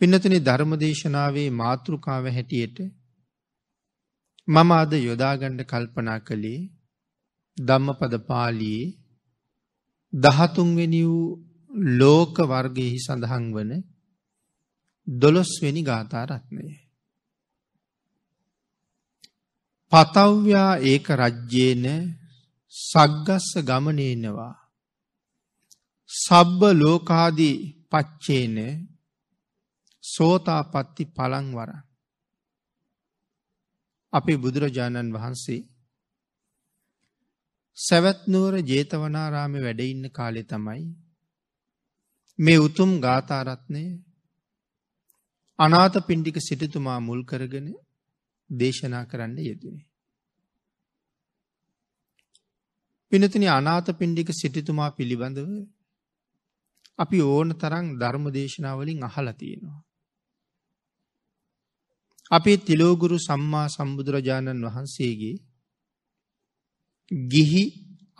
පින්නතුනි ධර්මදේශනාවේ මාතෘකාව හැටියට මම අද යොදාගණ්ඩ කල්පනා කළේ ධම්මපද පාලියේ දහතුන්වෙනි වූ ලෝක වර්ගයෙහි සඳහන් වන දොළොස්වෙනි ගාථාරත්නය. පතව්‍යා ඒක රජ්‍යේන සග්ගස්ස ගමනේනවා. සබ්බ ලෝකාදී පච්චේන සෝතාපත්ති පළංවර. අපේ බුදුරජාණන් වහන්සේ සැවැත්නුවර ජේතවනාරාම වැඩඉන්න කාලෙ තමයි මේ උතුම් ගාථාරත්නය අනාත පින්ඩික සිටතුමා මුල් කරගෙන දේශනා කරන්න යෙදනේ. පිනතින අනාත පින්ඩික සිටිතුමා පිළිබඳව අපි ඕන තරං ධර්ම දේශනාවලින් අහල තියෙනවා. අපේ තිලෝගුරු සම්මා සම්බුදුරජාණන් වහන්සේගේ ගිහි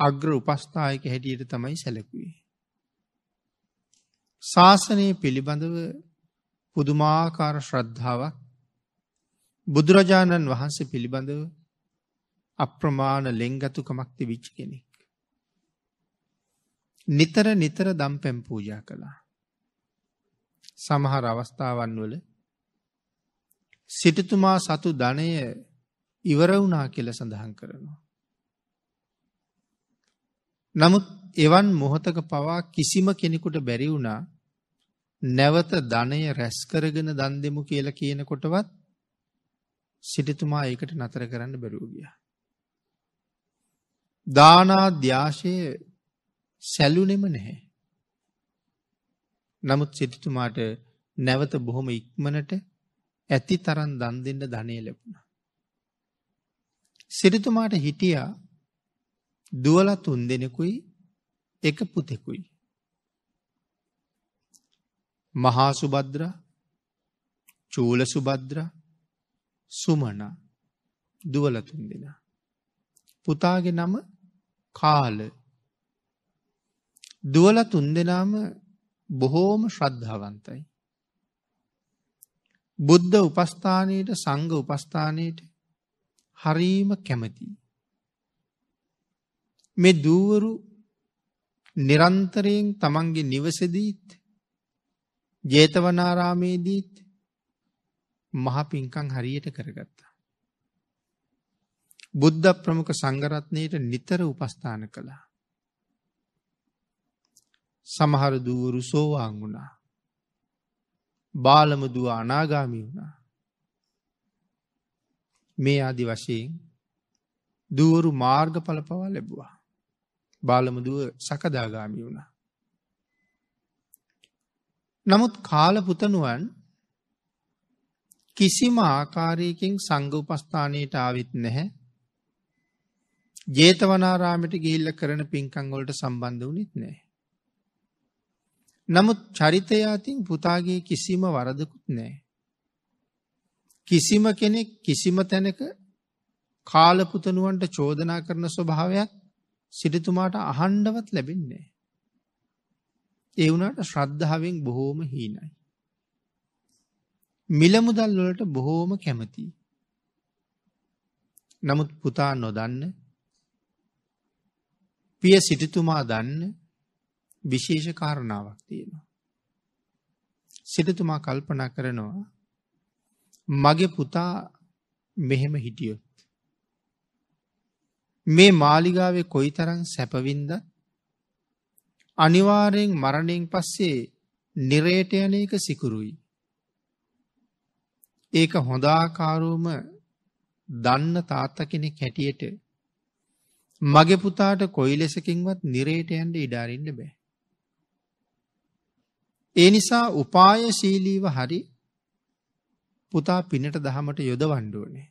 අග්‍ර උපස්ථායක හැටියට තමයි සැලකුවේ. ශාසනය පිළිබඳව පුදුමාකාර ශ්‍රද්ධාවක් බුදුරජාණන් වහන්සේ පිළිබඳව අප්‍රමාණ ලෙංගතුකමක්ති විච්ච කෙනෙක්. නිතර නිතර දම් පැම් පූජා කළා. සමහර අවස්ථාවන් වල සිටතුමා සතු ධනය ඉවර වුණා කියල සඳහන් කරනවා. නමුත් එවන් මොහොතක පවා කිසිම කෙනෙකුට බැරි වුණා නැවත ධනය රැස්කරගෙන දන් දෙමු කියල කියනකොටවත් සිටිතුමා ඒකට නතර කරන්න බැරූගිය. දානාධ්‍යාශය සැලුනෙම නැහැ. නමුත් සිටිතුමාට නැවත බොහොම ඉක්මනට ඇති තරන් දන් දෙන්න ධනය ලැබුණ. සිරිතුමාට හිටියා දුවල තුන් දෙනෙකුයි එක පුතෙකුයි. මහා සුබද්‍ර චූල සුබද්‍ර සුමන දුවල තුන් දෙෙන. පුතාගේ නම කාල දුවල තුන් දෙනාම බොහෝම ශ්‍රද්ධාවන්තයි. බුද්ධ උපස්ථානයට සංඝ උපස්ථානයට හරීම කැමති. මේ දූවරු නිරන්තරයෙන් තමන්ගේ නිවසදීත් ජේතවනාරාමේදීත් මහ පින්කං හරියට කරගත්තා. බුද්ධ ප්‍රමුඛ සංගරත්නයට නිතර උපස්ථාන කළා. සමහර දූවරු සෝවාන් වුණා. බාලමදුව අනාගාමි වුණා. මේ ආදි වශයෙන් දුවරු මාර්ග පලපවා ලැබවා. බාලමදුව සකදාගාමි වුණා. නමුත් කාලපුතනුවන් කිසිම ආකාරයකින් සංග උපස්ථානයට ආවිත් නැහැ. ජේතවනාරාමට ගිහිල්ල කරන පින්කංගොලට සම්බන්ධ වනිත් නෑ. නමුත් චරිතය අතින් පුතාගේ කිසිම වරදකුත් නෑ. කිසිම කෙනෙක් කිසිම තැනක කාලපුතනුවන්ට චෝදනා කරන ස්වභාවයක් සිටිතුමාට අහන්ඩවත් ලැබෙන්නේ. ඒ වුණට ශ්‍රද්ධාවෙන් බොහෝම හීනයි. මිලමුදල් වලට බොහෝම කැමති. නමුත් පුතා නොදන්න පිය සිටිතුමා දන්න විශේෂ කාරණාවක් තියෙනවා. සිටතුමා කල්පනා කරනවා මගේ පුතා මෙහෙම හිටියොත්. මේ මාලිගාවේ කොයි තරන් සැපවින්ද අනිවාරයෙන් මරණයෙන් පස්සේ නිරේට යන එක සිකුරුයි. ඒක හොඳාකාරූම දන්න තාත්ත කෙනෙක් හැටියට මගේ පුතාට කොයි ලෙසකින්වත් නිරේට යන්ට ඉඩාරින්න බෑ. ඒ නිසා උපායශීලීව හරි පුතා පිනට දහමට යොද වණ්ඩුවනේ.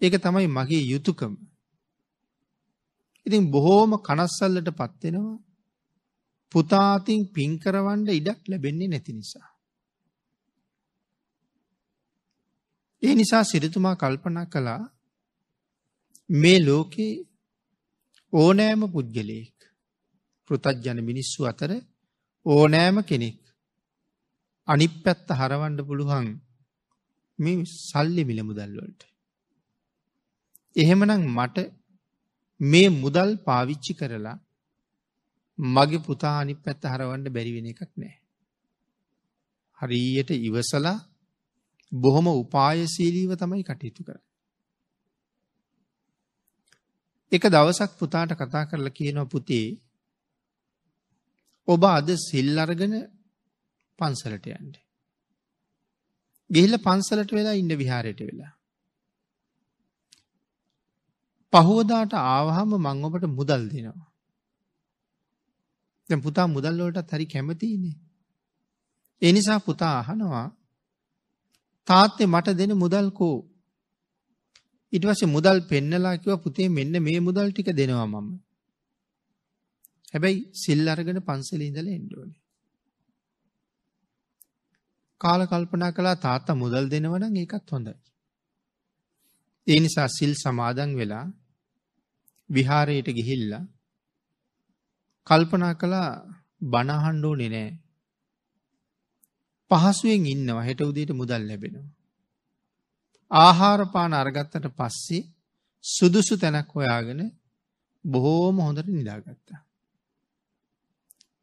ඒක තමයි මගේ යුතුකම. ඉතින් බොහෝම කනස්සල්ලට පත්වෙනවා පුතාතින් පින්කරවන්ඩ ඉඩක් ලැබෙන්නේ නැති නිසා. ඒ නිසා සිරිතුමා කල්පනා කළා මේ ලෝකේ ඕනෑම පුද්ගලයෙක් පෘතජ්ජන මිනිස්සු අතර ඕනෑම කෙනෙක් අනිත් පැත්ත හරවන්න පුළුවන් මේ සල්ලි මිල මුදල් වලට. එහෙමනම් මට මේ මුදල් පාවිච්චි කරලා මගේ පුතා අනිත් පැත්ත හරවන්න බැරි වෙන එකක් නෑ. හරියට ඉවසලා බොහොම උපායශීලීව තමයි කටයුතු කරන්නේ. එක දවසක් පුතාට කතා කරලා කියනවා පුතේ ඔබ අද සිල් අරගෙන පන්සලට යන්න. ගිහිල්ලා පන්සලට වෙලා ඉන්න විහාරයට වෙලා. පහුවදාට ආවහම මං ඔබට මුදල් දෙනවා. දැන් පුතා මුදල් වලටත් හරි කැමතිනේ. ඒ නිසා පුතා අහනවා තාත්තේ මට දෙන මුදල් කෝ? ඊට පස්සේ මුදල් පෙන්නලා කිව්වා පුතේ මෙන්න මේ මුදල් ටික දෙනවා මම. හැබැයි සිල් අරගෙන පන්සලේ ඉඳලා එන්න ඕනේ. කාල කල්පනා කළා තාත්තා මුදල් දෙනවා නම් ඒකත් හොඳයි. ඒ නිසා සිල් සමාදන් වෙලා විහාරයට ගිහිල්ලා කල්පනා කළා බණ අහන්න ඕනේ නෑ. පහසුවෙන් ඉන්නවා හෙට උදේට මුදල් ලැබෙනවා. ආහාර පාන අරගත්තට පස්සේ සුදුසු තැනක් හොයාගෙන බොහෝම හොඳට නිදාගත්තා.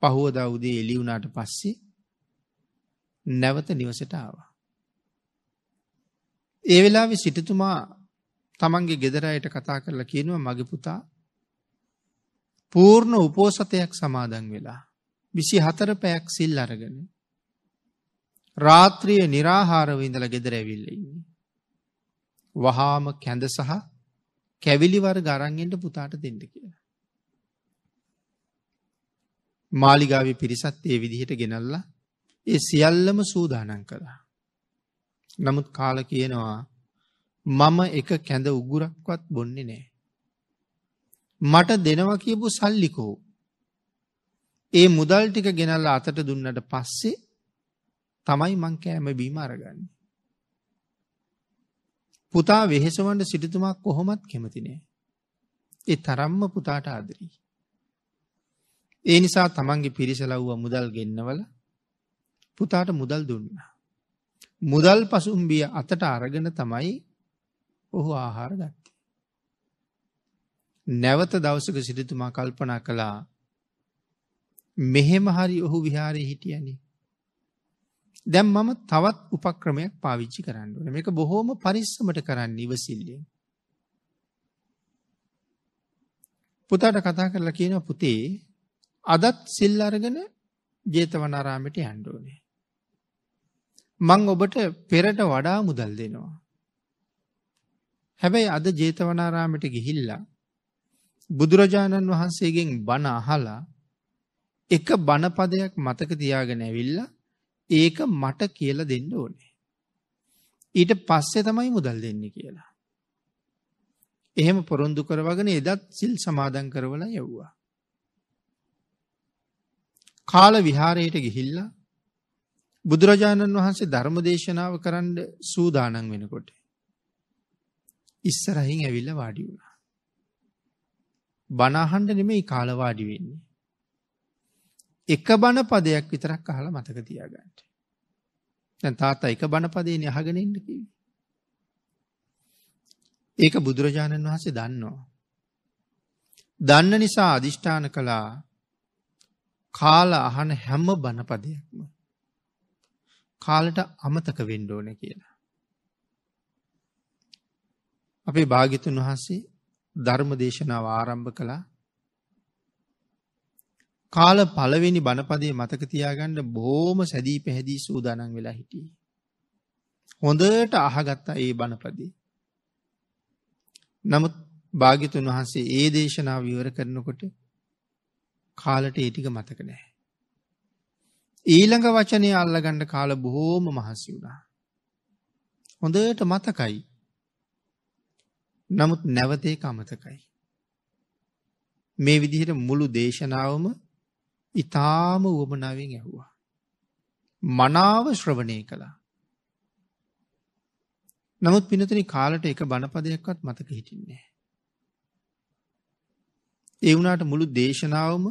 පහුවදා උදේ එළි වුණාට පස්සේ නැවත නිවසට ආවා. ඒ වෙලාවේ සිටුතුමා තමන්ගේ ගෙදර අයට කතා කරලා කියනවා මගේ පුතා පූර්ණ උපෝසතයක් සමාදන් වෙලා විසි හතර පැයක් සිල් අරගෙන රාත්‍රිය නිරාහාරව ඉඳලා ගෙදර ඇවිල්ල ඉන්නේ. වහාම කැඳ සහ කැවිලිවර ගරන්ගෙන්ට පුතාට දෙන්න කියලා. මාලිගාවේ පිරිසත් ඒ විදිහට ගෙනල්ලා ඒ සියල්ලම සූදානන් කළා. නමුත් කාල කියනවා මම එක කැඳ උගුරක්වත් බොන්නේ නෑ. මට දෙනවා කියපු සල්ලිකෝ. ඒ මුදල් ටික ගෙනල්ල අතට දුන්නට පස්සේ තමයි මං කෑම බීම අරගන්න. පුතා වෙහෙසවන්ට සිටිතුමක් කොහොමත් කැමතිනේ. ඒ තරම්ම පුතාට ආදරී. ඒ නිසා තමන්ගේ පිරිසලව්ව මුදල් ගෙන්නවල පුතාට මුදල් දුන්න. මුදල් පසුම්බිය අතට අරගෙන තමයි ඔහු ආහාර ගත්තේ. නැවත දවසක සිටිතුමා කල්පනා කළා මෙහෙම හරි ඔහු විහාරය හිටියනි. දැම් මම තවත් උපක්‍රමයක් පාවිච්චි කරන්න ඕන මේක බොහෝම පරිස්සමට කරන්න ඉවසිල්ලෙන්. පුතාට කතා කරලා කියන පුතේ අදත් සිල් අරගෙන ජේතවනාරාමට යන්ඩෝනේ. මං ඔබට පෙරට වඩා මුදල් දෙනවා. හැබැයි අද ජේතවනාරාමට ගිහිල්ලා බුදුරජාණන් වහන්සේගෙන් බණ අහලා එක බණපදයක් මතක තියාගෙන ඇවිල්ලා ඒක මට කියලා දෙන්න ඕනේ. ඊට පස්සේ තමයි මුදල් දෙන්න කියලා. එහෙම පොරොන්දු කරවගෙන එදත් සිල් සමාදන් කරවල යව්වා. කාල විහාරයට ගිහිල්ලා බුදුරජාණන් වහන්සේ ධර්ම දේශනාව කරන්න සූදානන් වෙනකොට. ඉස්සරහින් ඇවිල්ල වාඩි වුණා. බනාහන්ඩ නෙමෙයි කාලවාඩි වෙන්නේ. එක බණ පදයක් විතරක් අහල මතක තියාගන්නට. දැන් තාත්තා එක බණ පදේන අහගෙන ඉන්න කිව්වේ. ඒක බුදුරජාණන් වහන්සේ දන්නවා. දන්න නිසා අදිෂ්ඨාන කළා කාල අහන හැම බණපදයක්ම කාලට අමතක වෙන්න ඕන කියලා. අපේ භාගිතුන් වහන්සේ ධර්ම දේශනාව ආරම්භ කළා කාල පළවෙනි බණපදේ මතක තියාගන්න බොහොම සැදී පැහැදී සූදානම් වෙලා හිටියේ. හොඳට අහගත්තා ඒ බණපදේ. නමුත් භාග්‍යතුන් වහන්සේ ඒ දේශනාව විවර කරනකොට කාලට ඒ ටික මතක නැහැ. ඊළඟ වචනය අල්ලගන්න කාල බොහෝම මහසි වුණා. හොඳට මතකයි. නමුත් නැවතේ අමතකයි. මේ විදිහට මුළු දේශනාවම ඉතාම වුවමනාවෙන් ඇහුවා. මනාව ශ්‍රවණය කළා. නමුත් පිනතනි කාලට එක බණපදයක්වත් මතක හිටින්නේ. ඒ වුණාට මුළු දේශනාවම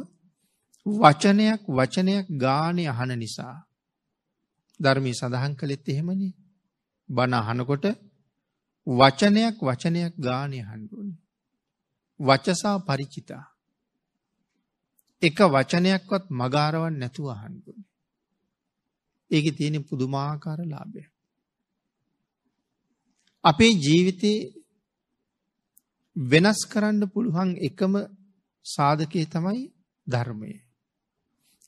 වචනයක් වචනයක් ගානේ අහන නිසා ධර්මී සඳහන් කළෙත් එහෙමනි බණ අහනකොට වචනයක් වචනයක් ගානය හන්ඩුවනි. වචසා පරිචිතා. එක වචනයක්වත් මගාරවන් නැතුව හන්ඩුවනි. ඒක තියෙන පුදුමාකාර ලාභය. අපේ ජීවිතේ වෙනස් කරන්න පුළුවන් එකම සාධකය තමයි ධර්මය.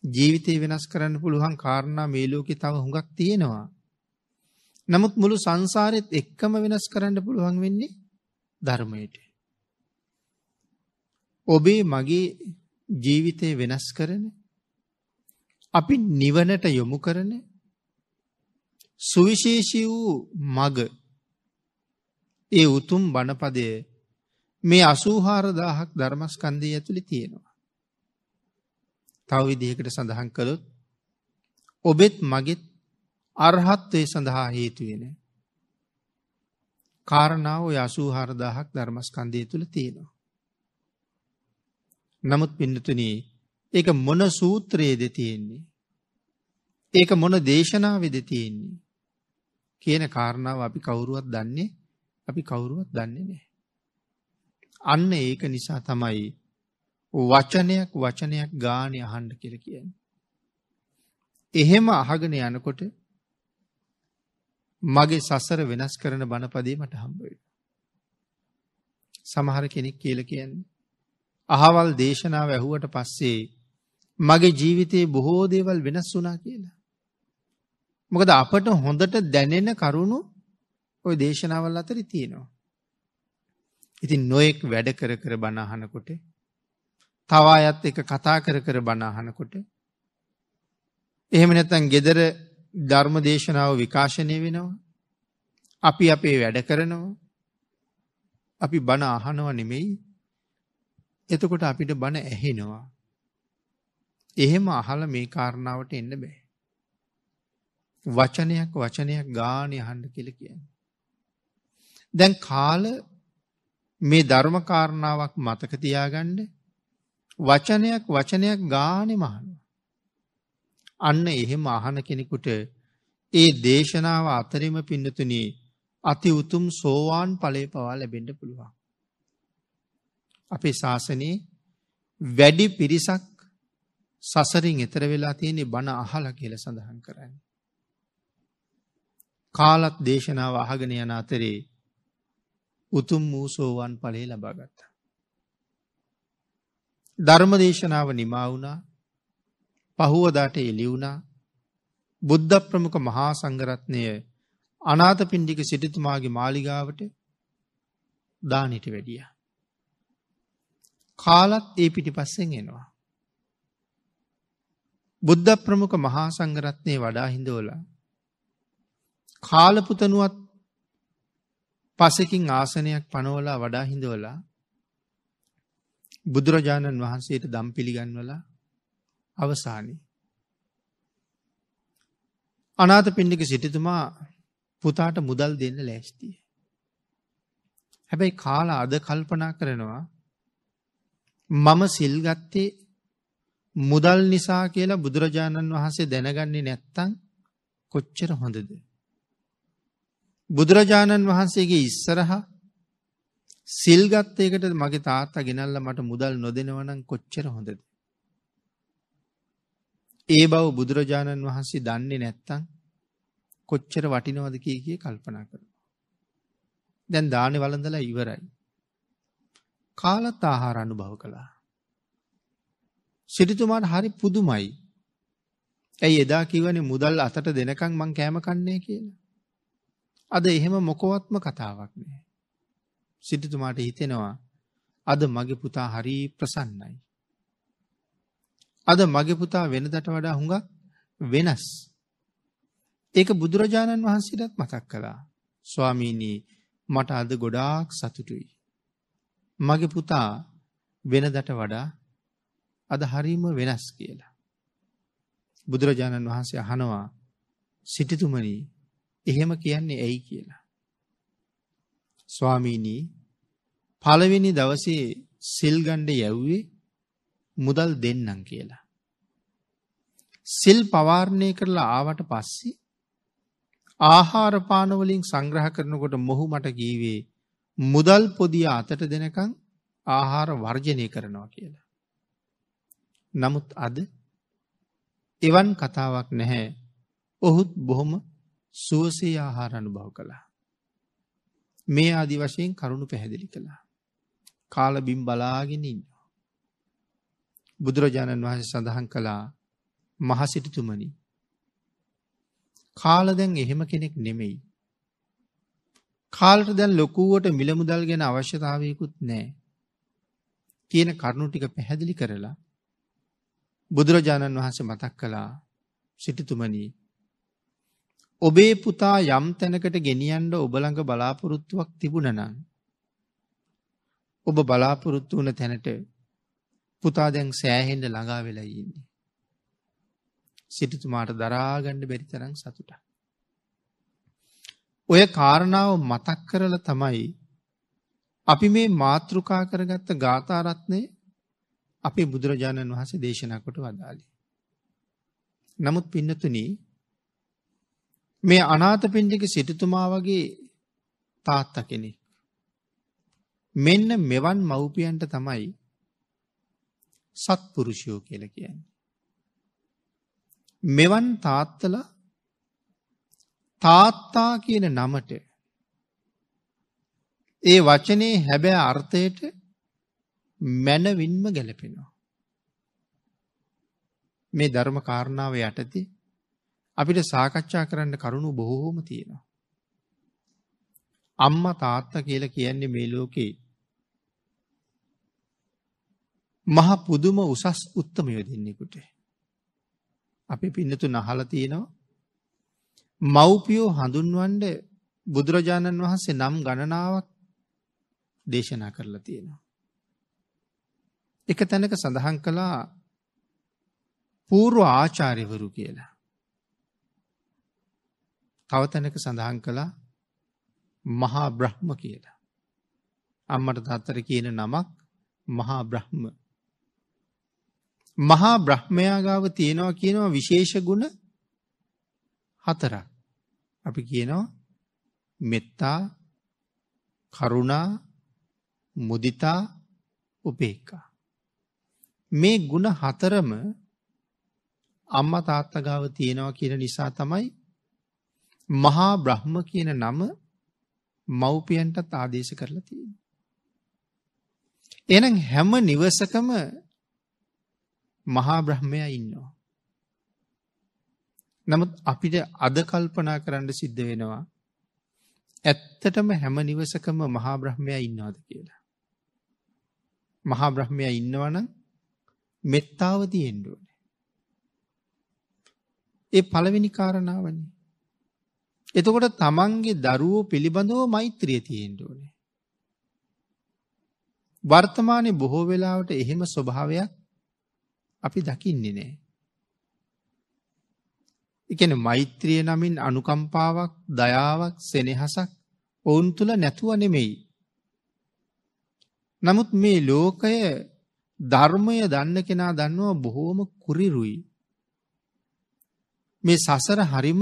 ජීවිතය වෙනස් කරන්න පුළුවන් කාරණා මේ ලෝකෙ තව හුඟක් තියෙනවා. නමුත් මුළු සංසාරෙත් එක්කම වෙනස් කරන්න පුළුවන් වෙන්නේ ධර්මයට. ඔබේ මගේ ජීවිතය වෙනස් කරන අපි නිවනට යොමු කරන සුවිශේෂී වූ මග ඒ උතුම් බණපදය මේ අසූහාර දාහක් ධර්මස්කන්දය ඇතුළි තියෙනවා. තව විදිහකට සඳහන් කළොත් ඔබෙත් මගෙත් අර්හත්වය සඳහා හේතුවෙන. කාරණාව ඔය අසූහාරදාහක් ධර්මස්කන්දය තුළ තියෙනවා. නමුත් පින්නතුනී ඒක මොන සූත්‍රයේද තියෙන්නේ. ඒක මොන දේශනාවෙද තියෙන්නේ. කියන කාරණාව අපි කවුරුවත් දන්නේ අපි කවුරුවත් දන්නේ නෑ. අන්න ඒක නිසා තමයි වචනයක් වචනයක් ගානය අහන්ඩ කියල කියන්න. එහෙම අහගෙන යනකොට මගේ සසර වෙනස් කරන බණපදේ මට හම්බයි. සමහර කෙනෙක් කියල කියන්නේ. අහවල් දේශනාව ඇහුවට පස්සේ මගේ ජීවිතයේ බොහෝ දේවල් වෙනස් වුනා කියලා. මොකද අපට හොඳට දැනෙන කරුණු ඔය දේශනාවල් අතරි තියෙනවා. ඉතින් නොයෙක් වැඩ කර කර බණහනකොට තවායත් එක කතා කර කර බණහනකොට එහෙම නැත්තන් ගෙදර ධර්ම දේශනාව විකාශනය වෙනවා. අපි අපේ වැඩ කරනවා. අපි බණ අහනව නෙමෙයි. එතකොට අපිට බණ ඇහෙනවා. එහෙම අහල මේ කාරණාවට එන්න බෑ. වචනයක් වචනයක් ගානය අහන්ඩ කියල කියන්න. දැන් කාල මේ ධර්මකාරණාවක් මතක තියාගණ්ඩ වචනයක් වචනයක් ගානෙ මහනවා. අන්න එහෙම අහන කෙනෙකුට ඒ දේශනාව අතරම පින්නතුනී අති උතුම් සෝවාන් ඵලය පවා ලැබෙන්න පුළුවන්. අපේ ශාසනයේ වැඩි පිරිසක් සසරින් එතර වෙලා තියෙන්නේ බණ අහලා කියලා සඳහන් කරන්නේ. කාලත් දේශනාව අහගෙන යන අතරේ උතුම් වූ සෝවන් ඵලය ලබා ගත්තා. ධර්ම දේශනාව නිමා වුණා පහුවදාට එළි වුණා බුද්ධ ප්‍රමුඛ මහා සංඝරත්නය අනාථ පින්ඩික සිටුතුමාගේ මාලිගාවට දානට වැඩිය. කාලත් ඒ පිටි පස්සෙන් එනවා. බුද්ධ ප්‍රමුඛ මහා සංඝරත්නය වඩා හිඳෝල කාලපුතනුවත් පසකින් ආසනයක් පනවලා වඩා හිඳවලා බුදුරජාණන් වහන්සේට දම් පිළිගන්වලා අවසානී. අනාත පින්ඩික සිටිතුමා පුතාට මුදල් දෙන්න ලෑස්තිය. හැබැයි කාලා අද කල්පනා කරනවා මම සිල්ගත්තේ මුදල් නිසා කියලා බුදුරජාණන් වහන්සේ දැනගන්නේ නැත්තං කොච්චර හොඳද. බුදුරජාණන් වහන්සේගේ ඉස්සරහ සිල්ගත්තයකට මගේ තාත්තා ගෙනල්ල මට මුදල් නොදෙනවනම් කොච්චර හොඳද. ඒ බව බුදුරජාණන් වහන්සේ දන්නේ නැත්තං කොච්චර වටිනවද කිය කිය කල්පනා කර. දැන් දානෙ වලඳලා ඉවරයි. කාලත් ආහාර අනුභව කළා. සිරිතුමාට හරි පුදුමයි. ඇයි එදා කිවනේ මුදල් අතට දෙනකං මං කෑම කන්නේ කියලා. අද එහෙම මොකවත්ම කතාවක් නෑ. සිටිතුමාට හිතෙනවා අද මගේ පුතා හරි ප්‍රසන්නයි. අද මගේ පුතා වෙනදට වඩා හුඟක් වෙනස්. ඒක බුදුරජාණන් වහන්සේටත් මතක් කළා. ස්වාමීනී මට අද ගොඩාක් සතුටුයි. මගේ පුතා වෙනදට වඩා අද හරීම වෙනස් කියලා. බුදුරජාණන් වහන්සේ අහනවා සිටිතුමනී එහෙම කියන්නේ ඇයි කියලා. ස්වාමීනී පළවෙනි දවසේ සිල්ගණ්ඩ යැව්වේ මුදල් දෙන්නම් කියලා. සිල් පවාරණය කරලා ආවට පස්සේ ආහාරපානවලින් සංග්‍රහ කරනකොට මොහු මට ගීවේ මුදල් පොදිය අතට දෙනකං ආහාර වර්ජනය කරනවා කියලා. නමුත් අද එවන් කතාවක් නැහැ ඔහුත් බොහොම සුවසේ ආහාර අනුභව කළා. මේ ආදි වශයෙන් කරුණු පැහැදිලි කළා. කාල බිම් බලාගෙන ඉන්න. බුදුරජාණන් වහන්සේ සඳහන් කළා මහසිටිතුමනි. කාල දැන් එහෙම කෙනෙක් නෙමෙයි. කාලට දැන් ලොකුවට මිලමුදල් ගැන අවශ්‍යතාවයකුත් නෑ. කියන කරුණු ටික පැහැදිලි කරලා බුදුරජාණන් වහන්සේ මතක් කළා සිටිතුමනී ඔබේ පුතා යම් තැනකට ගෙනියන්ඩ ඔබළඟ බලාපොරොත්තුවක් තිබුණනං. ඔබ බලාපොරොත්තු වන තැනට පුතා දැන් සෑහෙන්ඩ ළඟා වෙලා ඉන්නේ. සිටිතුමාට දරාගණ්ඩ බැරි තරම් සතුට. ඔය කාරණාව මතක් කරල තමයි අපි මේ මාතෘකා කරගත්ත ගාථාරත්නය අපේ බුදුරජාණන් වහස දේශනකොට වදාලි. නමුත් පින්නතුනී මේ අනාත පින්ඩික සිටතුමා වගේ තාත්ත කෙනෙක්. මෙන්න මෙවන් මව්පියන්ට තමයි සත්පුරුෂයෝ කියල කියන්නේ. මෙවන් තාත්තල තාත්තා කියන නමට ඒ වචනේ හැබෑ අර්ථයට මැනවින්ම ගැලපෙනවා. මේ ධර්ම කාරණාව යටතේ අපිට සාකච්ඡා කරන්න කරුණු බොහෝම තියෙනවා. අම්ම තාත්ත කියල කියන්නේ මේ ලෝකේ මහ පුදුම උසස් උත්තමයෝ දෙන්නෙකුට. අපි පින්නතු නහල තියෙනවා මව්පියෝ හඳුන්වන්ඩ බුදුරජාණන් වහන්සේ නම් ගණනාවක් දේශනා කරලා තියෙනවා. එක තැනක සඳහන් කළා පූර්ව ආචාර්යවරු කියලා. තව තැනක සඳහන් කළා මහා බ්‍රහ්ම කියලා. අම්මට තත්තර කියන නමක් මහා බ්‍රහ්ම. මහා බ්‍රහ්මයාගාව තියෙනවා කියනවා විශේෂ ගුණ හතරක්. අපි කියනවා මෙත්තා කරුණා මුදිතා උපේක්කා. මේ ගුණ හතරම අම්ම තාත්තගාව තියෙනවා කියන නිසා තමයි මහා බ්‍රහ්ම කියන නම මව්පියන්ටත් ආදේශ කරලා තියෙන. එනම් හැම නිවසකම මහා බ්‍රහ්මයා ඉන්නවා. නමුත් අපිට අද කල්පනා කරන්න සිද්ධ වෙනවා. ඇත්තටම හැම නිවසකම මහා බ්‍රහ්මයා ඉන්නවාද කියලා. මහා බ්‍රහ්මයා ඉන්නවන මෙත්තාව තියෙන්ඩුවන. ඒ පළවෙනි කාරණාවන්නේ. එතකොට තමන්ගේ දරුවෝ පිළිබඳව මෛත්‍රිය තියෙන්ට ඕනේ. වර්තමානය බොහෝ වෙලාවට එහෙම ස්වභාවයක් අපි දකින්නේ නෑ. එකන මෛත්‍රිය නමින් අනුකම්පාවක් දයාවක් සෙනෙහසක් ඔවුන් තුළ නැතුව නෙමෙයි. නමුත් මේ ලෝකය ධර්මය දන්න කෙනා දන්නවා බොහෝම කුරිරුයි. මේ සසර හරිම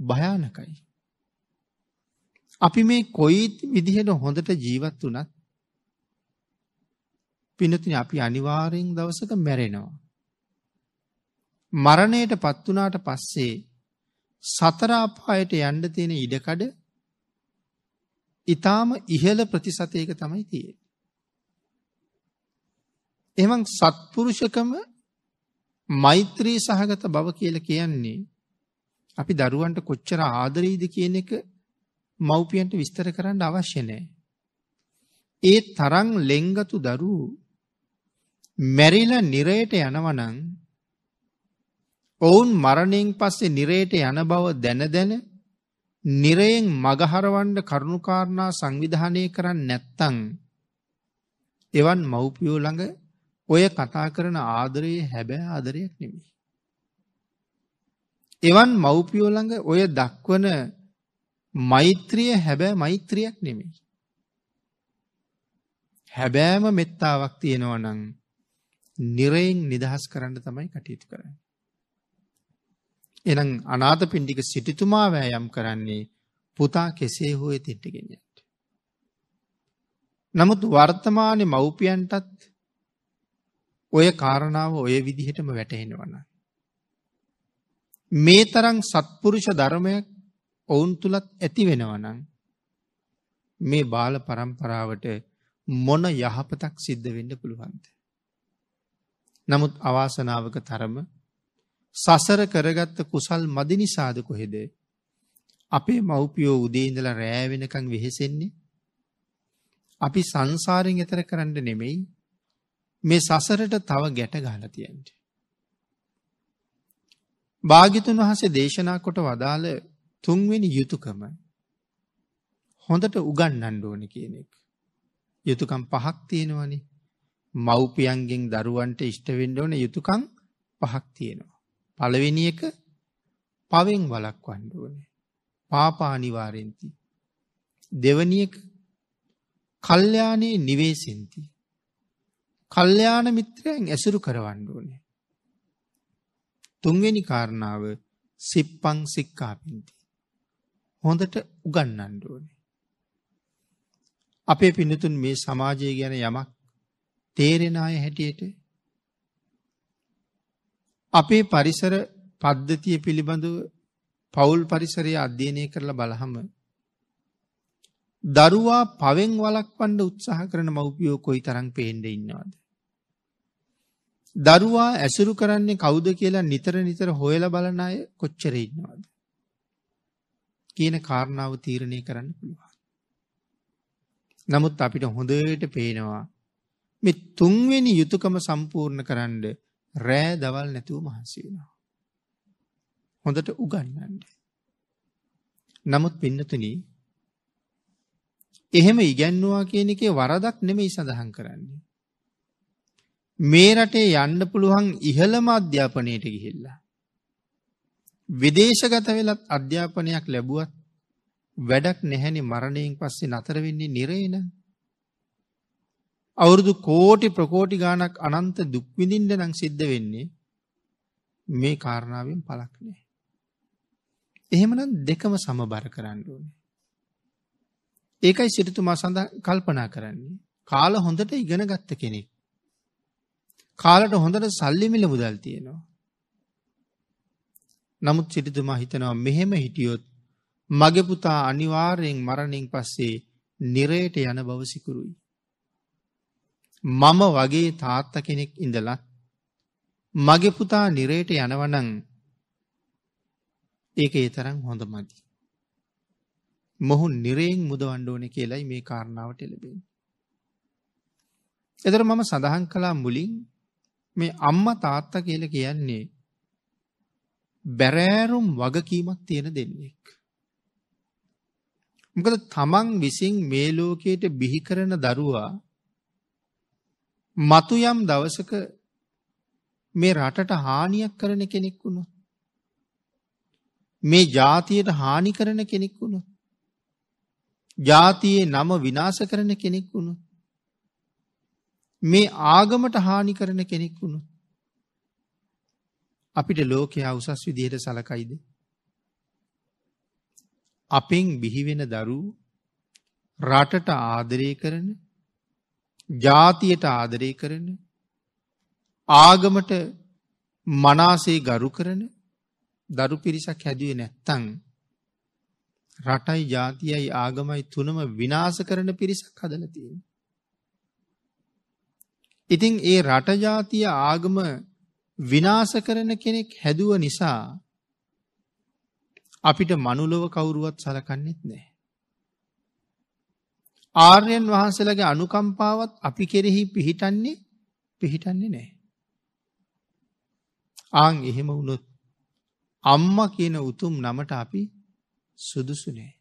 භයානකයි. අපි මේ කොයි විදිහට හොඳට ජීවත් වනත් පිනතින අපි අනිවාරයෙන් දවසක මැරෙනවා. මරණයට පත්වනාට පස්සේ සතරාපායට යන්ඩ තියෙන ඉඩකඩ ඉතාම ඉහල ප්‍රතිසතයක තමයි තිය. එමං සත්පුරුෂකම මෛත්‍රී සහගත බව කියල කියන්නේ අපි දරුවන්ට කොච්චර ආදරීද කියන එක මව්පියන්ට විස්තර කරන්න අවශ්‍ය නෑ. ඒ තරං ලෙංගතු දරු මැරිල නිරයට යනවනං ඔවුන් මරණයෙන් පස්සේ නිරයට යන බව දැන දැන නිරයෙන් මගහරවන්ඩ කරුණුකාරණා සංවිධානය කරන්න නැත්තං එවන් මව්පියෝ ළඟ ඔය කතා කරන ආදරයේ හැබෑ ආදරයක් නෙමේ. එවන් මව්පියෝ ළඟ ඔය දක්වන මෛත්‍රිය හැබෑ මෛත්‍රියක් නෙමෙයි. හැබෑම මෙත්තාවක් තියෙනවා නම් නිරයෙන් නිදහස් කරන්න තමයි කටයුතු කරන්න. එනම් අනාත පින්ඩික සිටිතුමා වෑයම් කරන්නේ පුතා කෙසේ හෝ තිට්ටගෙනයට. නමුත් වර්තමානය මව්පියන්ටත් ඔය කාරණාව ඔය විදිහටම වැටහෙනවන. මේ තරං සත්පුරුෂ ධර්මයක් ඔවුන් තුළත් ඇති වෙනවනං මේ බාල පරම්පරාවට මොන යහපතක් සිද්ධ වෙන්න පුළුවන්ද. නමුත් අවාසනාවක තරම සසර කරගත්ත කුසල් මදි නිසාද කොහෙද අපේ මව්පියෝ උදේඉඳල රෑවෙනකං වෙහෙසෙන්නේ අපි සංසාරෙන් එතර කරන්න නෙමෙයි මේ සසරට තව ගැට ගාලතියන්ට. භාගිතුන් වහසේ දේශනා කොට වදාළ තුන්වෙනි යුතුකම හොඳට උගන්නන්න ඕන කියන එක. යුතුකම් පහක් තියෙනවනි මව්පියන්ගෙන් දරුවන්ට ඉෂ්ටවෙන්ඩ ඕන යුතුකං පහක් තියෙනවා. පළවෙනි එක පවෙන් වලක් වන්ඩ ඕනේ. පාපානිවාරෙන්ති. දෙවනියක කල්්‍යයානයේ නිවේසින්ති. කල්්‍යයාන මිත්‍රයන් ඇසුරු කරවන්න ඕනේ. තුන්වෙනි කාරණාව සිප්පං සික්කාපින්ති. හොඳට උගන්නන්න ඕනේ. අපේ පිනතුන් මේ සමාජය ගැන යමක් තේරෙන අය හැටියට අපේ පරිසර පද්ධතිය පිළිබඳව පවුල් පරිසරය අධ්‍යයනය කරලා බලහම දරුවා පවෙන් වලක් පණ්ඩ උත්සාහ කරන මව්පියෝ කොයි තරං පේන්ඩ ඉන්නවාද. දරුවා ඇසුරු කරන්නේ කවුද කියලා නිතර නිතර හොයල බලන අය කොච්චර ඉන්නවාද. කියන කාරණාව තීරණය කරන්න පුළුවන්. නමුත් අපිට හොඳට පේනවා මෙ තුන්වෙනි යුතුකම සම්පූර්ණ කරන්න රෑ දවල් නැතුව මහන්සිවෙනවා. හොඳට උගන්නන්ට. නමුත් පින්නතුනී එහෙම ඉගැන්නවා කියන එකේ වරදක් නෙමෙයි සඳහන් කරන්නේ. මේ රටේ යන්න පුළුවන් ඉහළම අධ්‍යාපනයට ගිහිල්ලා. විදේශගත වෙලත් අධ්‍යාපනයක් ලැබුවත් වැඩක් නැහැනි මරණයෙන් පස්සේ නතර වෙන්නේ නිරේන. අවුරුදු කෝටි ප්‍රකෝටි ගානක් අනන්ත දුක්විඳින්ට නං සිද්ධ වෙන්නේ මේ කාරණාවෙන් පලක් නෑ. එහෙමනම් දෙකම සමබර කරන්න ඕනේ. ඒකයි සිරිතුමා සඳ කල්පනා කරන්නේ. කාල හොඳට ඉගෙන ගත්ත කෙනෙක්. කාලට හොඳට සල්ලිමිල මුදල් තියෙනවා. නමුත් සිටිතුමා හිතනවා මෙහෙම හිටියොත් මගේ පුතා අනිවාර්යෙන් මරණින් පස්සේ නිරයට යන බව සිකුරුයි. මම වගේ තාත්ත කෙනෙක් ඉඳලත් මගේ පුතා නිරයට යනවනං ඒක ඒ තරම් හොඳ මදි. මොහු නිරයෙන් මුදවන්න ඕන කියලයි මේ කාරණාවට එළබෙන. එතර මම සඳහන් කලා මුලින් මේ අම්ම තාත්ත කියල කියන්නේ බැරෑරුම් වගකීමක් තියෙන දෙන්නෙක්. මොකද තමන් විසින් මේ ලෝකයට බිහි කරන දරුවා මතු යම් දවසක මේ රටට හානියක් කරන කෙනෙක් වුණු. මේ ජාතියට හානි කරන කෙනෙක් වුණු. ජාතියේ නම විනාශ කරන කෙනෙක් වුණු. මේ ආගමට හානි කරන කෙනෙක් වුණු. අපිට ලෝකයා උසස් විදියට සලකයිද. අපෙන් බිහිවෙන දරු රටට ආදරය කරන ජාතියට ආදරය කරන ආගමට මනාසේ ගරු කරන දරු පිරිසක් හැදුවේ නැත්තං රටයි ජාතියයි ආගමයි තුනම විනාස කරන පිරිසක් හදලතිය. ඉතිං ඒ රටජාතිය ආගම විනාස කරන කෙනෙක් හැදුව නිසා අපිට මනුලොව කවුරුවත් සලකන්නෙත් නෑ. ආර්යන් වහන්සේලගේ අනුකම්පාවත් අපි කෙරෙහි පිහිටන්නේ පිහිටන්නේ නෑ. ආං එහෙම වුණොත් අම්ම කියන උතුම් නමට අපි සුදුසු නෑ.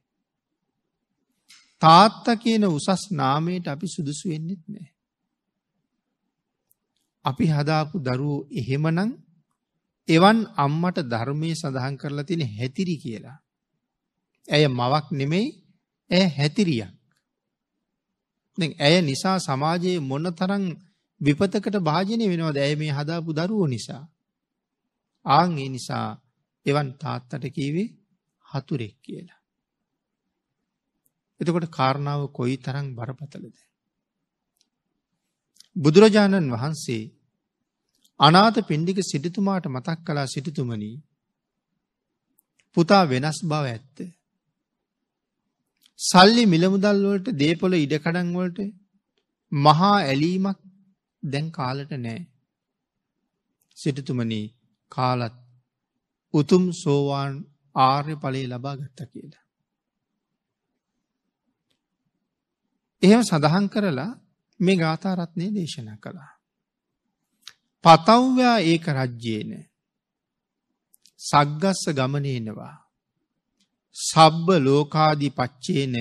තාත්ත කියන උසස් නාමයට අපි සුදුසු වෙන්නෙත් නෑ. අපි හදාපු දරුවෝ එහෙමනං එවන් අම්මට ධර්මය සඳහන් කරලා තියෙන හැතිරි කියලා. ඇය මවක් නෙමෙයි ඇය හැතිරියක්. ඇය නිසා සමාජයේ මොන්න තරං විපතකට භාජනය වෙනවා දැය මේ හදාපු දරුවෝ නිසා. ආං ඒ නිසා එවන් තාත්තට කීවේ හතුරෙක් කියලා. එතකොට කාරණාව කොයි තරම් බරපතලද. බුදුරජාණන් වහන්සේ අනාත පින්ඩික සිටිතුමාට මතක් කලා සිටිතුමනී පුතා වෙනස් බව ඇත්ත. සල්ලි මිලමුදල්වලට දේපොල ඉඩකඩන්වලට මහා ඇලීමක් දැන් කාලට නෑ. සිටතුමනී කාලත් උතුම් සෝවාන් ආර්ය පලේ ලබා ගත්ත කියලා. එහෙම සඳහන් කරලා මේ ගාථාරත්නය දේශනා කළා. පතව්‍යා ඒක රජ්‍යේන සග්ගස්ස ගමනේනවා. සබ්බ ලෝකාදී පච්චේන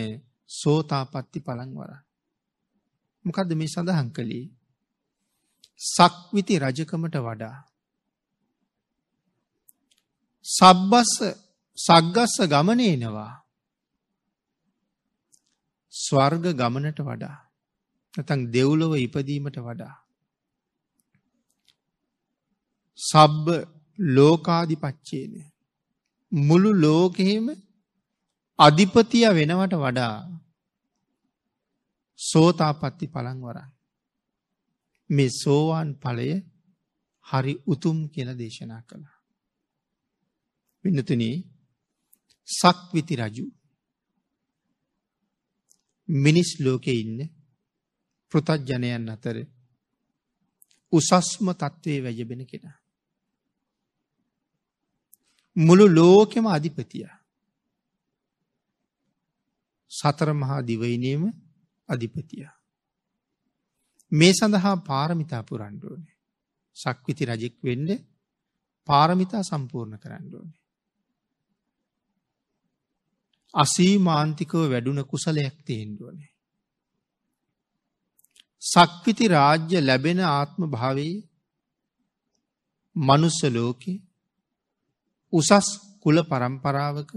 සෝතාපත්ති පළංවර. මොකද මේ සඳහන් කළේ සක්විති රජකමට වඩා. සබ්බස්ස සග්ගස්ස ගමනේනවා ස්වර්ග ගමනට වඩා නැතන් දෙව්ලොව ඉපදීමට වඩා. සබ්බ ලෝකාධිපච්චේන මුළු ලෝකෙහෙම අධිපතිය වෙනවට වඩා සෝතාපත්ති පළංවරන් මේ සෝවාන් ඵලය හරි උතුම් කියල දේශනා කළා. පින්නතුන සක්විති රජු මිනිස් ලෝකෙ ඉන්න පෘතජ්ජනයන් අතර උසස්ම තත්ත්වය වැජබෙන කෙනා. මුළු ලෝකෙම අධිපතිය. සතර මහා දිවයිනේම අධිපතිය. මේ සඳහා පාරමිතා පුරන්ඩෝනේ. සක්විති රජෙක් වෙන්ඩ පාරමිතා සම්පූර්ණ කරන්නඩෝනේ. අසීමාන්තිකව වැඩුණ කුසලයක් තියෙන්ඩුවනේ. සක්විති රාජ්‍ය ලැබෙන ආත්ම භාවයේ මනුස්ස ලෝකෙ උසස් කුල පරම්පරාවක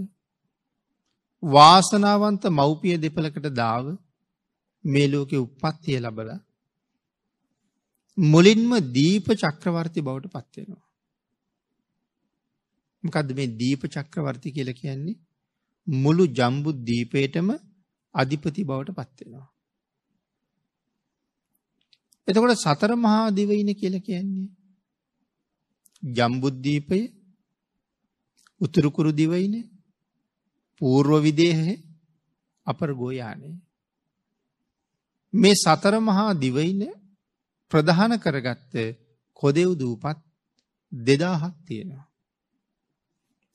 වාසනාවන්ත මව්පිය දෙපලකට දාව මේ ලෝකෙ උපත්තිය ලබල මුලින්ම දීප චක්‍රවර්ති බවට පත්වෙනවා. මොකද මේ දීප චක්‍රවර්ති කියල කියන්නේ මුළු ජම්බුත් දීපයටම අධිපති බවට පත්වෙනවා. එතකොට සතර මහා දිවයින කියල කියන්නේ. ජම්බුද්ධීපය උතුරුකුරු දිවයින පූර්ව විදේහ අපර ගෝයානේ. මේ සතර මහා දිවයින ප්‍රධාන කරගත්ත කොදෙව් දූපත් දෙදාහක් තියෙනවා.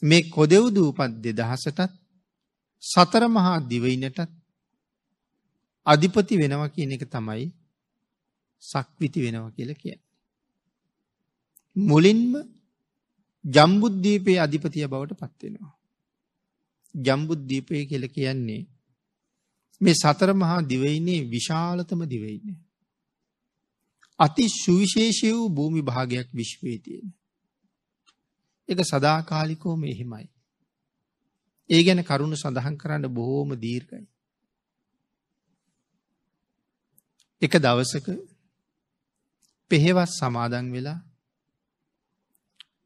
මේ කොදෙව් දූපත් දෙදහසටත් සතර මහා දිවයිනටත් අධිපති වෙනවා කියන එක තමයි සක්විති වෙනවා කියල කිය. මුලින්ම ජම්බුද්ධීපයේ අධිපතිය බවට පත්වෙනවා. ජම්බුද්ධීපය කියල කියන්නේ මේ සතර මහා දිවයිනේ විශාලතම දිවයින්නේ. අති සුවිශේෂය වූ භූමි භාගයක් විශ්වයේ තියෙන. එක සදාකාලිකෝම එහෙමයි. ඒ ගැන කරුණු සඳහන් කරන්න බොහෝම දීර්ගයි. එක දවසක පෙහෙවස් සමාදන් වෙලා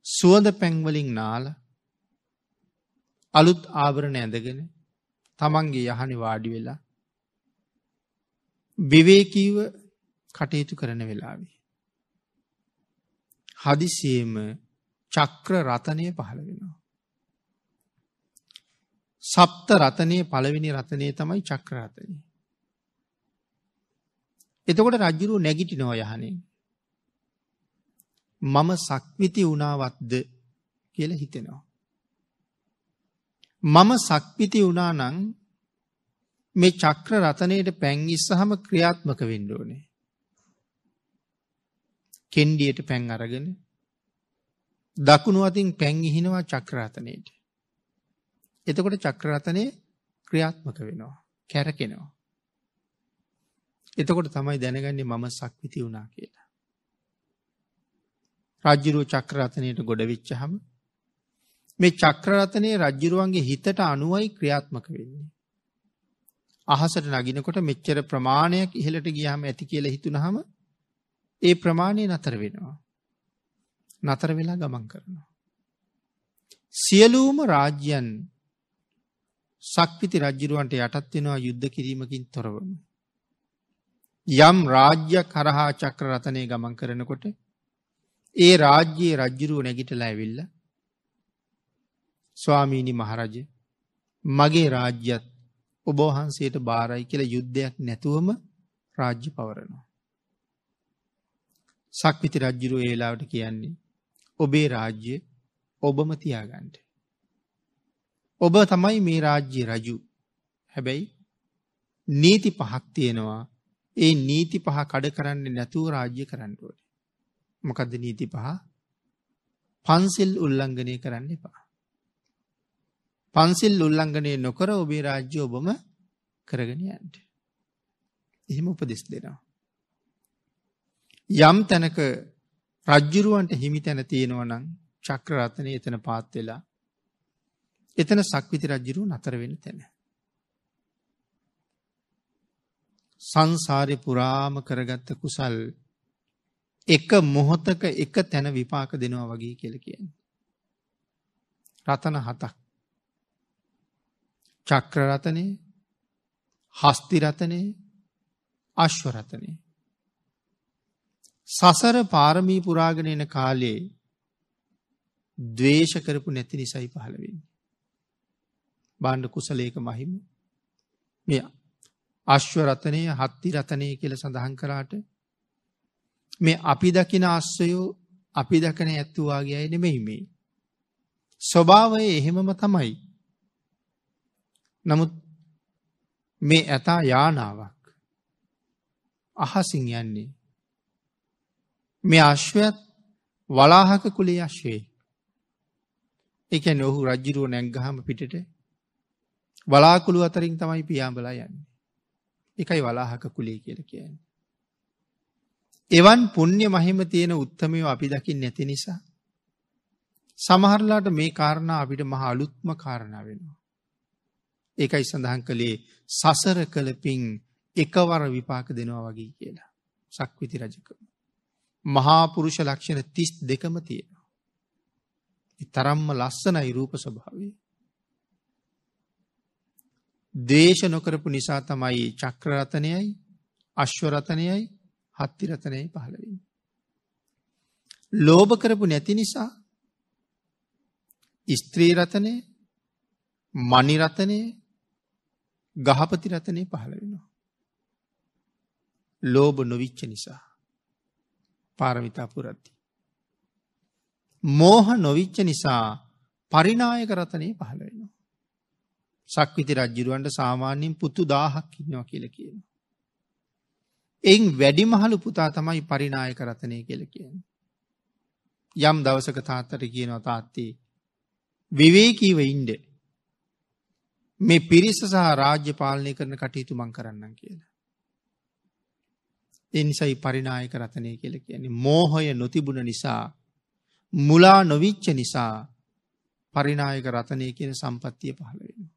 සුවඳ පැංවලින් නාල අලුත් ආවරණ ඇඳගෙන තමන්ගේ යහනි වාඩි වෙලා විවේකීව කටයුතු කරන වෙලාවේ. හදිසියම චක්‍ර රතනය පහළ වෙනවා. සප්ත රතනය පළවෙනි රතනය තමයි චක්‍රරතනය. එතකොට රජ්ජුරු නැගිටි නෝ යහනේ. මම සක්විති වුණාවත්ද කියල හිතෙනවා. මම සක්විති වුණා නං මේ චක්‍ර රතනයට පැන් ඉස්සහම ක්‍රියාත්මක වෙන්ඩෝනේ. කෙන්ඩියට පැන් අරගෙන දකුණු අතින් පැංගිහිනවා චක්‍රාතනයට. එතකොට චක්‍රාතනය ක්‍රියාත්මක වෙනවා කැරකෙනවා. එතකොට තමයි දැනගන්නේ මම සක්විති වුණා කියලා. රජ්ජුරුව චක්‍රරතනයට ගොඩවිච්චහම මේ චක්‍රරතනය රජ්ජුරුවන්ගේ හිතට අනුවයි ක්‍රියාත්මක වෙන්නේ. අහසට නගිනකොට මෙච්චර ප්‍රමාණයක් ඉහලට ගියහම ඇති කියල හිතුනහම ඒ ප්‍රමාණය නතර වෙනවා. නතර වෙලා ගමන් කරනවා. සියලූම රාජ්‍යයන් සක්විති රජ්ජිරුවන්ට යටත් වෙනවා යුද්ධ කිරීමකින් තොරවම. යම් රාජ්‍ය කරහා චක්‍ර රතනය ගමන් කරනකොට ඒ රාජ්‍යයේ රජ්ජුරුව නැගිටලා ඇවිල්ල ස්වාමීණි මහරජ මගේ රාජ්‍යත් ඔබෝහන්සේට බාරයි කියල යුද්ධයක් නැතුවම රාජ්‍ය පවරනවා. සක්විති රජ්ජුරු ඒලාවට කියන්නේ ඔබේ රාජ්‍ය ඔබම තියාගන්ට. ඔබ තමයි මේ රාජ්‍ය රජු හැබැයි නීති පහක් තියෙනවා ඒ නීති පහ කඩ කරන්නේ නැතුව රාජ්‍ය කරන්නඩුවට. මොකද නීති පහ පන්සිල් උල්ලංඝනය කරන්න එපා. පන්සිල් උල්ලංඝනය නොකර ඔබේ රාජ්‍ය ඔබම කරගෙන යන්ට. එහෙම උපදෙස් දෙනවා. යම් තැනක රජ්ජුරුවන්ට හිමි තැන තියෙනවනං චක්‍රරතනය එතන පාත් වෙලා එතන සක්විති රජ්ජුරුව නතර වෙන තැන. සංසාරය පුරාම කරගත්ත කුසල් එක මොහොතක එක තැන විපාක දෙනවා වගේ කියල කියෙන්. රතන හතක් චක්‍රරතනය හස්තිරතනය අශ්වරතනය. සසර පාරමී පුරාගෙන එන කාලයේ දවේශ කරපු නැති නිසයි පහළවෙන්න. බාණ්ඩ කුසලේක මහිම මෙ අශ්වරතනය හත්ති රතනය කියල සඳහන් කරාට මේ අපි දකින අස්සයෝ අපි දකන ඇත්තුවාගේ අය නෙමෙහිමේ. ස්වභාවය එහෙමම තමයි. නමුත් මේ ඇතා යානාවක් අහසින් යන්නේ. මේ අශ්වයත් වලාහක කුලේ අශ්වේ. එක නොහු රජ්ජිරුව නැංගහම පිටට වලාකුළු අතරින් තමයි පියාඹලා යන්නේ. එකයි වලාහක කුලේ කියල කියන්නේ. එවන් පුුණ්්‍ය මහිම තියෙන උත්තමයෝ අපි දකිින් නැති නිසා. සමහරලාට මේ කාරණා අපිට මහ අලුත්ම කාරණා වෙනවා. ඒකයි සඳහන් කළේ සසර කළ පින් එකවර විපාක දෙනවා වගේ කියලා. සක්විති රජකම. මහාපුරුෂ ලක්ෂණ තිස් දෙකම තියෙනවා. තරම්ම ලස්සනයි රූප ස්වභාවේ. දේශ නොකරපු නිසා තමයි චක්‍රරතනයයි අශ්වරතනයයි හත්තිරතනය පහළවෙන්. ලෝභ කරපු නැති නිසා ස්ත්‍රී රතනය මනිරතනය ගහපති රතනය පහළ වෙනවා. ලෝබ නොවිච්ච නිසා පාරමිතා පුරද්දි. මෝහ නොවිච්ච නිසා පරිනායක රතනය පහළ වෙනවා. සක්විති රජ්ජිරුවන්ට සාමාන්‍යයෙන් පුතු දාහක් ඉන්නවා කියල කියන. එයින් වැඩිමහලු පුතා තමයි පරිනායක රතනය කියල කියන. යම් දවසක තාත්තට කියනවා තාත්තේ විවේකීව ඉන්ඩ මේ පිරිස සහ රාජ්‍ය පාලනය කරන කටයුතු මං කරන්න කියලා. එනිසයි පරිනායක රතනය කියල කියන්නේ මෝහය නොතිබුණ නිසා මුලා නොවිච්ච නිසා පරිනායක රතනය කියන සම්පත්තිය පහළ වෙන.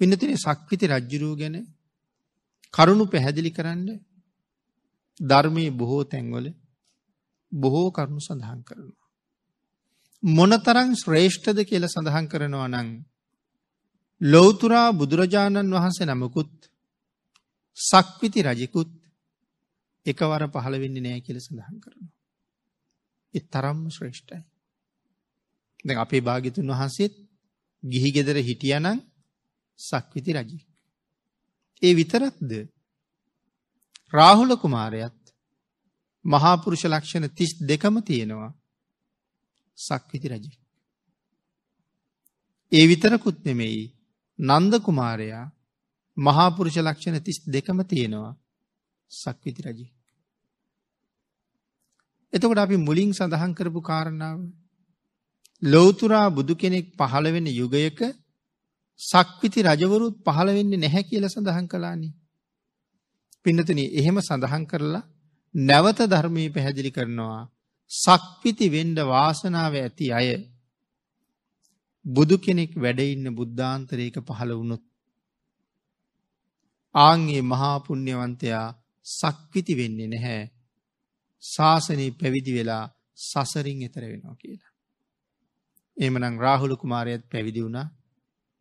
පිනතින සක්විති රජ්ජුරූ ගැන කරුණු පැහැදිලි කරන්න ධර්මය බොහෝ තැන්වල බොහෝ කරුණු සඳහන් කරනවා. මොනතරං ශ්‍රේෂ්ඨද කියල සඳහන් කරනවා නං ලෝතුරා බුදුරජාණන් වහන්සේ නමකුත් සක්විති රජෙකුත් එකවර පහළ වෙන්න නෑ කියල සඳහන් කරනවා. එත් තරම්ම ශ්‍රේෂ්ඨයි. ද අපේ භාගිතුන් වහන්සේත් ගිහි ගෙදර හිටියනං සක්විති රජි. ඒ විතරක්ද රාහුල කුමාරයත් මහාපුරුෂ ලක්ෂණ තිස් දෙකම තියෙනවා සක්විති රජි. ඒ විතරකුත් නෙමෙයි නන්ද කුමාරයා මහාපුරුෂ ලක්ෂණ තිස් දෙකම තියෙනවා සක්විති රජි. එතකොට අපි මුලින් සඳහන් කරපු කාරණාව ලෝතුරා බුදු කෙනෙක් පහළ වෙන යුගයක සක්විති රජවරුත් පහළ වෙන්නේ නැහැ කියල සඳහන් කලානි. පින්නතන එහෙම සඳහන් කරලා නැවත ධර්මී පැහැදිලි කරනවා සක්විති වෙන්ඩ වාසනාව ඇති අය බුදු කෙනෙක් වැඩඉන්න බුද්ධාන්තරයක පහළ වුණොත්. ආංගේ මහාපුුණ්‍යවන්තයා සක්විති වෙන්නේ නැහැ. ශාසනී පැවිදි වෙලා සසරින් එතර වෙනවා කියලා. එමනම් රාහුල කුමාරයත් පැවිදි වුණා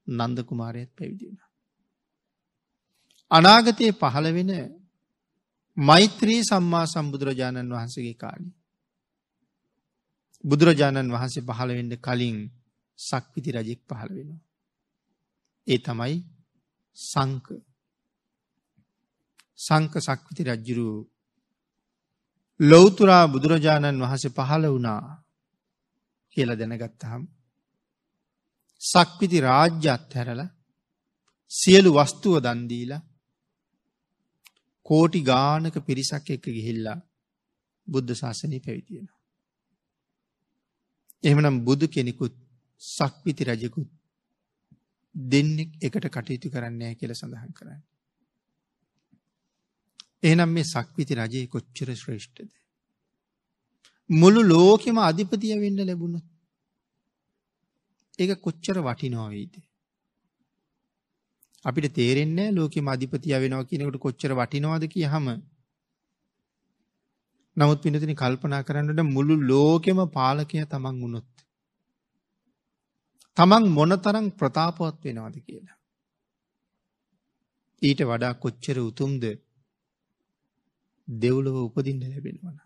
නන්ද කුමාරයත් පැවිදි වුණා. අනාගතයේ පහළ වෙන මෛත්‍රී සම්මා සම්බුදුරජාණන් වහන්සේගේ කාලි. බුදුරජාණන් වහන්සේ පහළ වෙන්න කලින් සක්විති රජෙක් පහළ වෙනවා. ඒ තමයි සංක සංක සක්විති රජ්ජුරු ලොවතුරා බුදුරජාණන් වහස පහළ වුණා කියල දැනගත්තහම්. සක්විති රාජ්‍යත් හැරල සියලු වස්තුව දන්දීලා කෝටි ගානක පිරිසක් එක්ක ගිහිල්ලා බුද්ධ ශාසනය පැවිතියෙන. එහෙමනම් බුදු කෙනෙකුත් සක්විති රජකුත් දෙන්නෙක් එකට කටයුතු කරන්නේ කියල සඳහන් කරන්න. එහනම් මේ සක්විති රජයේ කොච්චර ශ්‍රේෂ්ඨද. මුළු ලෝකෙම අධිපතිය වෙන්න ලැබුණොත්. ඒක කොච්චර වටිනෝවීද. අපිට තේරෙන්නේ ලෝකෙම අධිපතිය වෙනවා කියනකට කොච්චර වටිනවාද කිය හම නමුත් පිනතින කල්පනා කරන්නට මුළු ලෝකෙම පාලකය තමන් වුණොත්. තමන් මොනතරං ප්‍රතාපවත් වෙනවාද කියලා. ඊට වඩා කොච්චර උතුම්ද දෙව්ලොව උපදින්න ලැබෙනවන.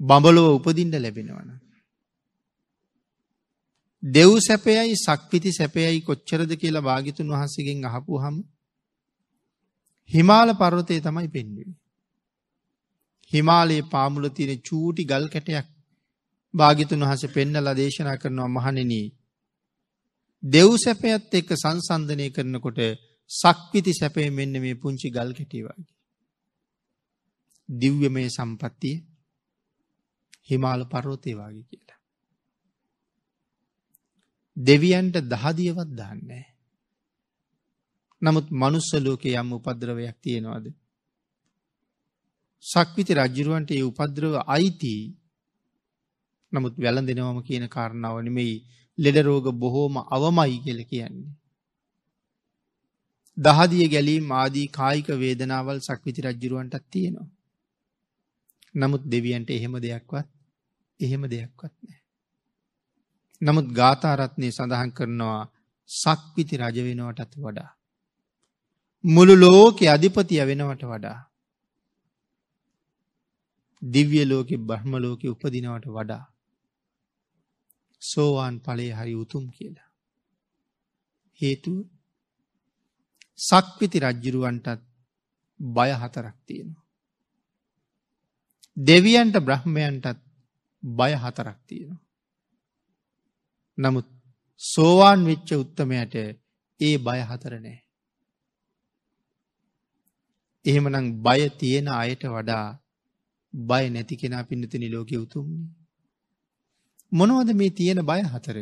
බඹලොව උපදින්න ලැබෙනවන. දෙව් සැපයයි සක්විති සැපයයි කොච්චරද කියලා භාගිතුන් වහන්සේගෙන් අහපු හම හිමාල පර්වතය තමයි පෙන්වෙන. හිමාලයේ පාමුල තියෙන චූටි ගල් කැටයක් භාගිතුන් වහස පෙන්නලා දේශනා කරනවා මහනෙනී. දෙව් සැපයත් එක්ක සංසන්ධනය කරනකොට සක්විති සැපේ මෙන්න මේ පුංචි ගල් කැටිවගේ. දිව්‍යමය සම්පත්තිය හිමාල පරෝතය වගේ කියලා. දෙවියන්ට දහදියවත් දන්නේ. නමුත් මනුස්සලෝක යම් උපද්‍රවයක් තියෙනවාද. සක්විති රජ්ජුරුවන්ට ඒ උපද්‍රව අයිති නමුත් වැළඳෙනවම කියන කාරණාව නෙමෙයි ලෙඩරෝග බොහෝම අවමයි කියල කියන්නේ. දහදිය ගැලීම් ආදී කායික වේදනාවල් සක්විති රජ්ජුරුවන්ටත් තියෙනවා. නමුත් දෙවියන්ට එහෙම දෙයක්වත් එහෙම දෙයක්වත් නෑ. නමුත් ගාථාරත්නය සඳහන් කරනවා සක්විති රජ වෙනවටත් වඩා. මුළු ලෝකෙ අධිපතිය වෙනවට වඩා. දිව්‍ය ලෝකෙ බ්‍රහ්මලෝකෙ උපදිනවට වඩා. සෝවාන් පලේ හරි උතුම් කියලා. හේතුව සක්විති රජ්ජුරුවන්ටත් බය හතරක් තියෙනවා. දෙවියන්ට බ්‍රහ්මයන්ටත් බය හතරක් තියෙනවා. නමුත් සෝවාන් වෙච්ච උත්තමයට ඒ බය හතර නෑ. එහෙමනම් බය තියෙන අයට වඩා බය නැති කෙනා පින්නතිනි ලෝකෙ උතුම්න්නේ. මොනවද මේ තියෙන බය හතර.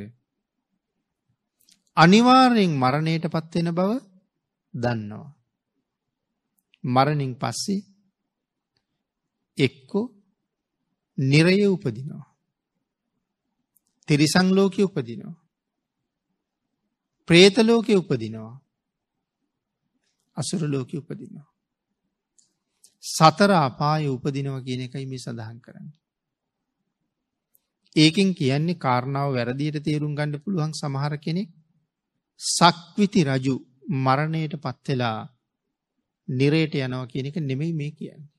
අනිවාර්යෙන් මරණයට පත්වෙන බව දන්නවා. මරණින් පස්සේ එක්කෝ නිරය උපදිනවා. තිරිසංලෝක උපදිනවා. ප්‍රේතලෝක උපදිනවා. අසුරලෝක උපදිනවා. සතර අපාය උපදිනව කියන එකයි මේ සඳහන් කරන්න. ඒකෙන් කියන්නේ කාරණාව වැරදියට තේරුම් ගණඩ පුළුවන් සමහර කෙනෙක් සක්විති රජු මරණයට පත්වෙලා නිරේට යනව කියන එක නෙමෙයි මේ කියන්නේ.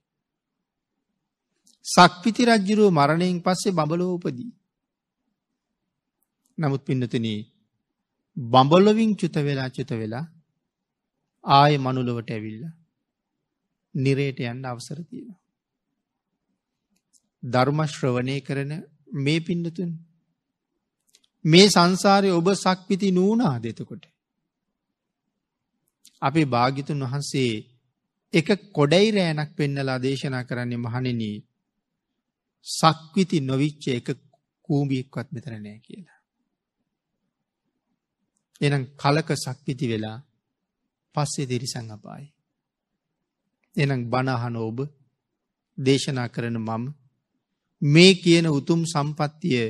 සක්විති රජ්ජුරුව මරණයෙන් පස්සේ බඹලෝ උපදී. නමුත් පින්නතන බඹලොවින් චුත වෙලා චුත වෙලා ආය මනුලොවට ඇවිල්ල නිරේට යන්න අවසර තියෙන. ධර්මශ්‍රවනය කරන මේ පින්නතුන් මේ සංසාරය ඔබ සක්විති නූනා දෙතකොට. අපේ භාගිතුන් වහන්සේ එක කොඩයි රෑනක් පෙන්නලා දේශනා කරන්නේ මහනෙනී සක්විති නොවිච්ච එක කූඹියෙක්වත් මෙතර නෑ කියලා. එනම් කලක සක්විති වෙලා පස්සේ දෙරිසං අපායි. එනම් බණහන ඔබ දේශනා කරන මම මේ කියන උතුම් සම්පත්තිය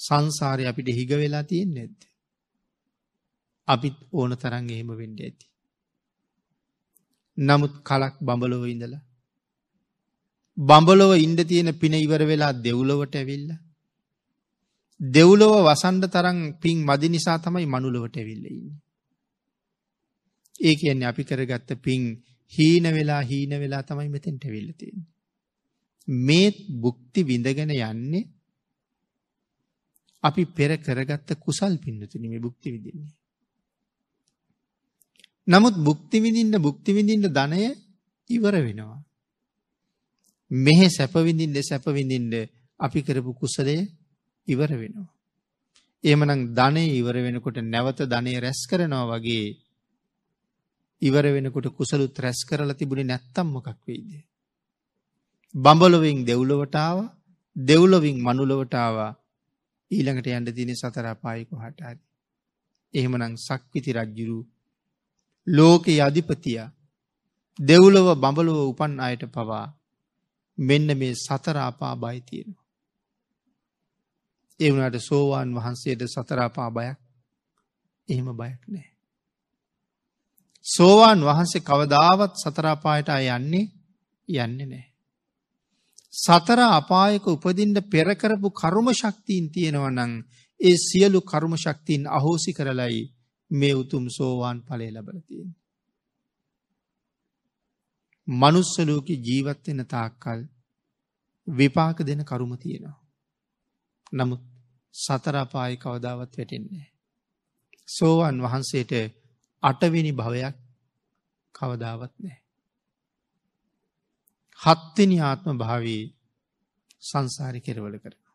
සංසාරය අපිට හිග වෙලා තියෙන් නැද්ද. අපිත් ඕන තරන් එහෙම වෙන්ඩ ඇති. නමුත් කලක් බඹලොව ඉඳලා බඹලොව ඉන්ඩ තියෙන පින ඉවර වෙලා දෙව්ලොවට ඇවිල්ල. දෙව්ලොව වසන්ඩ තරම් පින් මදි නිසා තමයි මනුලවට ඇවිල්ලඉන්න. ඒ කියන්නේ අපි කරගත්ත පින් හීන වෙලා හීන වෙලා තමයි මෙතෙන්ට වෙල්ලතින්. මේත් බුක්ති විඳගෙන යන්නේ අපි පෙර කරගත්ත කුසල් පින්නතුනි මේ බුක්ති විදින්නේ. නමුත් බුක්ති විඳින්න බුක්ති විඳින්න ධනය ඉවර වෙනවා. මෙහෙ සැප විඳින්න සැප විඳින්න අපි කරපු කුසලය ඉවර වෙනවා. එහෙමනම් ධනය ඉවර වෙනකොට නැවත ධනය රැස් කරනවා වගේ ඉවර වෙනකොට කුසලුත් රැස් කරලා තිබුණේ නැත්තම් මොකක් වෙයිද? බඹලොවින් දෙව්ලොවට ආවා, දෙව්ලොවින් මනුලොවට ආවා. ඊළඟට යන්න තියෙන සතර අපායි කොහට හරි. එහෙමනම් සක්විති රජුරු ලෝකයේ අධිපතියා දෙව්ලොව බඹලොව උපන් අයට පවා මෙන්න මේ සතර අපා බය තියෙනවා. ඒ වුණාට සෝවාන් වහන්සේට සතර අපා බයක් එහෙම බයක් නැහැ. සෝවාන් වහන්සේ කවදාවත් සතර අපායට අය යන්නේ යන්නේ නැහැ. සතර අපායක උපදින්න පෙර කරපු කර්ම ශක්තියින් තියෙනවා නම් ඒ සියලු කර්ම ශක්තියින් අහෝසි කරලයි මේ උතුම් සෝවාන් ඵලය ලැබලා තියෙන්නේ. මනුස්ස ලෝකේ ජීවත් වෙන තාක්කල් විපාක දෙන කරුම තියෙනවා. නමුත් සතර අපායේ කවදාවත් වැටෙන්නේ සෝවන් වහන්සේට අටවෙනි භවයක් කවදාවත් නැහැ. හත්වෙනි ආත්ම භාවී සංසාරි කෙරවල කරනවා.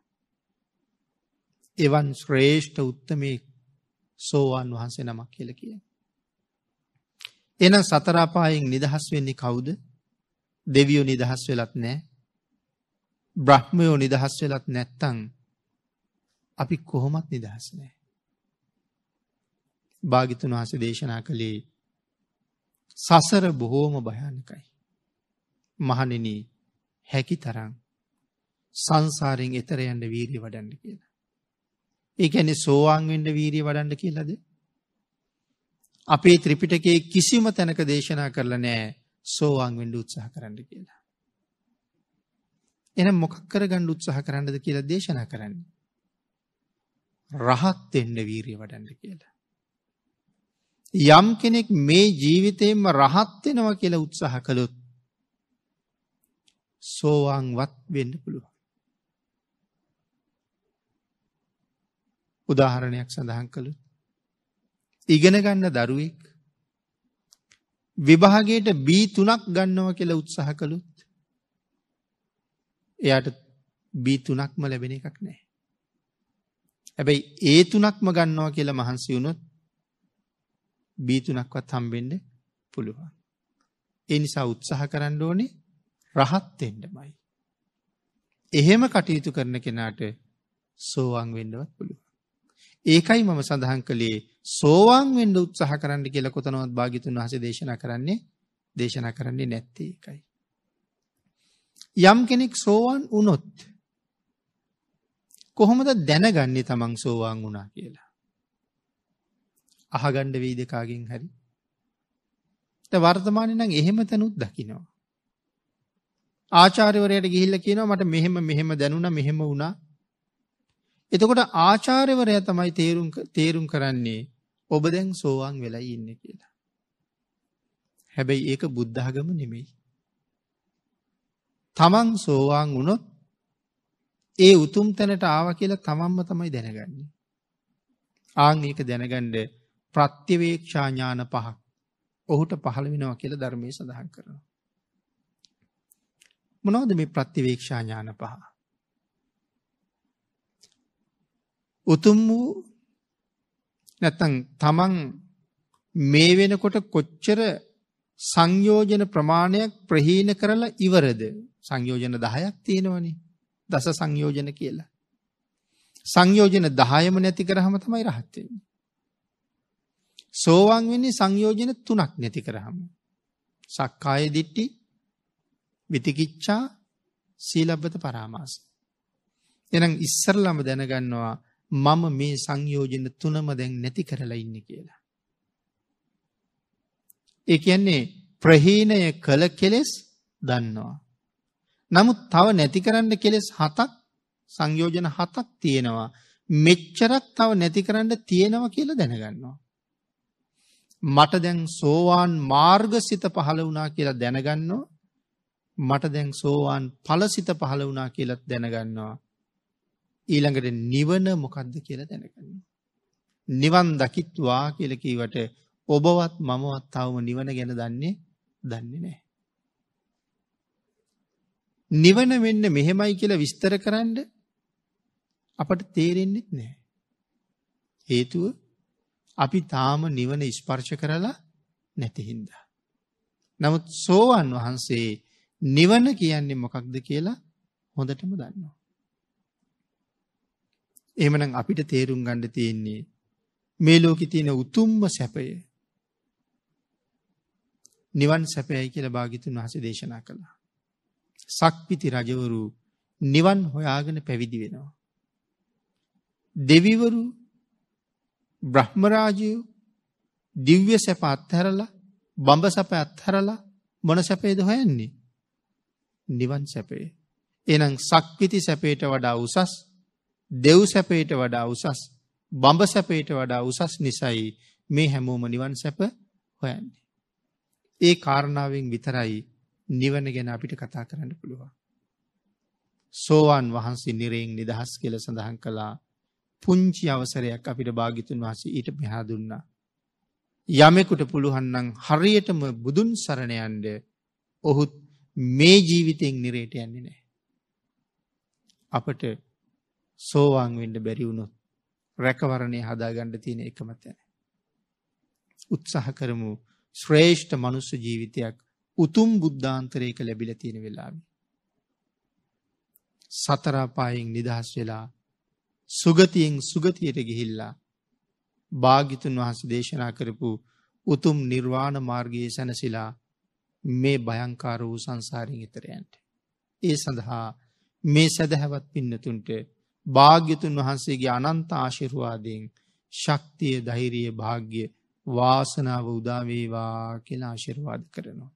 එවන් ශ්‍රේෂ්ඨ උත්තමේ සෝවාන් වහන්සේ නමක් කියල කිය. එන සතරාපායෙන් නිදහස් වෙන්නේ කවුද දෙවියෝ නිදහස් වෙලත් නෑ බ්‍රහ්මයෝ නිදහස් වෙලත් නැත්තං අපි කොහොමත් නිදහස් නෑ. භාගිතුන් වහස දේශනා කළේ සසර බොහෝම භයානකයි. මහනෙන හැකි තරම් සංසාරෙන් එතර යන්න වීරිය වඩන්න කියලා. ඒකැනෙ සෝවාන්වෙන්ඩ වීරිය වඩන්න කියලද. අපේ ත්‍රිපිටකේ කිසිම තැනක දේශනා කරලා නෑ සෝවාන් වෙන්ඩ උත්සාහ කරන්න කියලා. එන මොකක් කර ගණ්ඩ උත්සාහ කරන්නද කියලා දේශනා කරන්න. රහත් එන්න වීරිය වඩන්න කියලා. යම් කෙනෙක් මේ ජීවිතයෙන්ම රහත්වෙනවා කියලා උත්සාහ කළොත් සෝවාන්වත් වෙන්න පුළුව. උදාහරණයක් සඳහන් කළු. ඉගෙන ගන්න දරුවෙක් විභාගයට බී තුනක් ගන්නව කියලා උත්සාහ කළුත් එයාට බී තුනක්ම ලැබෙන එකක් නෑ. හැබැයි ඒ තුනක්ම ගන්නවා කියලා මහන්සි වුණොත් බී තුනක්වත් හම්බෙන්ඩ පුළුවන්. ඒ නිසා උත්සාහ කරන්න ඕනේ රහත්තෙන්ඩමයි. එහෙම කටයුතු කරන කෙනාට සෝවාන් වෙන්නවත් පුළුව. ඒකයි මම සඳහන් කළේ සෝවාන් වෙන්ඩ උත්සාහ කරන්න කියල කොතනවත් භාගිතුන් වහස දේශනා කරන්නේ දේශනා කරන්නේ නැත්තේ එකයි. යම් කෙනෙක් සෝවාන් වනොත් කොහොමද දැනගන්නේ තමන් සෝවාන් වුණා කියලා. අහගණ්ඩ වීදකාගෙන් හරි. වර්තමානය නම් එහෙම තැනුත් දකිනවා. ආචාර්යවරයට ගිහිල්ල කියනවා මට මෙහෙම මෙහෙම දැනුන මෙහෙම වුණා. එතකොට ආචාර්යවරය තමයි තේරුම් තේරුම් කරන්නේ ඔබ දැන් සෝවාන් වෙලා ඉන්න කියලා. හැබැයි ඒක බුද්ධාගම නෙමෙයි. තමන් සෝවාන් වුණොත් ඒ උතුම් තැනට ආව කියලා තමන්ම තමයි දැනගන්නේ. ආං ඒක දැනගණ්ඩ ප්‍රත්‍යවේක්ෂාඥාන පහක් ඔහුට පහළ වෙනවා කියල ධර්මය සඳහන් කරනවා. මොනවද මේ ප්‍රතිවේක්ෂාඥාන පහ. උතුම් වූ නැත්තං තමන් මේ වෙනකොට කොච්චර සංයෝජන ප්‍රමාණයක් ප්‍රහීන කරලා ඉවරද සංයෝජන දහයක් තියෙනවනේ දස සංයෝජන කියලා. සංයෝජන දහයම නැති කරහම තමයි රහත්වෙන්නේ. සෝවාන් වෙන්නේ සංයෝජන තුනක් නැති කරහම. සක්කාය දිට්ටි විතිකිච්ඡා සීලබ්බත පරාමාස. එනම් ඉස්සරලම දැනගන්නවා මම මේ සංයෝජන තුනම දැන් නැති කරලා ඉන්න කියලා. ඒ කියන්නේ ප්‍රහීණය කළ කෙලෙස් දන්නවා. නමුත් තව නැති කරන්න කෙලෙස් හතක් සංයෝජන හතක් තියෙනවා. මෙච්චරක් තව නැති කරන්න තියෙනව කියලා දැනගන්නවා. මට දැන් සෝවාන් මාර්ගසිත පහළ වුණා කියලා දැනගන්නවා මට දැන් සෝවාන් ඵලසිත පහළ වුණා කියලාත් දැනගන්නවා ඊළඟට නිවන මොකක්ද කියලා දැනගන්නවා නිවන් දකිත්වා කියලා කීවට ඔබවත් මමවත් තවම නිවන ගැන දන්නේ දන්නේ නැහැ නිවන මෙන්න මෙහෙමයි කියලා විස්තර කරන්න අපට තේරෙන්නෙත් නැහැ හේතුව අපි තාම නිවන ස්පර්ශ කරලා නැති හින්දා. නමුත් සෝවන් වහන්සේ නිවන කියන්නේ මොකක්ද කියලා හොඳටම දන්නවා. එහෙමනම් අපිට තේරුම් ගන්න තියෙන්නේ මේ ලෝකේ තියෙන උතුම්ම සැපය නිවන් සැපයයි කියලා භාග්‍යතුන් වහන්සේ දේශනා කළා. සක්විති රජවරු නිවන් හොයාගෙන පැවිදි වෙනවා. දෙවිවරු බ්‍රහ්මරාජයෝ දිව්‍ය සැප අත්හැරලා බඹ සැප අත්හැරලා මොන සැපේද හොයන්නේ? නිවන් සැපේ එනම් සක්විති සැපේට වඩා උසස් දෙව් සැපේට වඩා උසස් බඹ සැපේට වඩා උසස් නිසයි මේ හැමෝම නිවන් සැප හොයන්නේ. ඒ කාරණාවෙන් විතරයි නිවන ගැන අපිට කතා කරන්න පුළුවන් සෝවාන් වහන්සේ නිරයෙන් නිදහස් කියලා සඳහන් කළා පුංචි අවසරයක් අපිට භාගිතුන් වහස ඊට මෙහා දුන්නා. යමෙකුට පුළුහන්නන් හරියටම බුදුන් සරණයන්ඩ ඔහුත් මේ ජීවිතයෙන් නිරේට යන්නේ නෑ. අපට සෝවාන් වෙන්ඩ බැරිවුණොත් රැකවරණය හදාගණ්ඩ තියෙන එකමත් යන. උත්සාහ කරමු ශ්‍රේෂ්ඨ මනුස්ස ජීවිතයක් උතුම් බුද්ධාන්තරයක ලැබිල තියෙන වෙලාවි. සතරාපායෙන් නිදහස් වෙලා සුගතියෙන් සුගතියට ගිහිල්ලා භාගිතුන් වහස දේශනා කරපු උතුම් නිර්වාණ මාර්ගයේ සැනසිලා මේ භයංකාර වූ සංසාරින් ඉතරයන්ට. ඒ සඳහා මේ සැදැහැවත් පින්නතුන්ට භාග්‍යතුන් වහන්සේගේ අනන්ත ආශිර්වාදයෙන් ශක්තිය ධෛරිය භාග්‍ය වාසනාව උදාවේවා කියලා ආශිර්වාද කරනවා.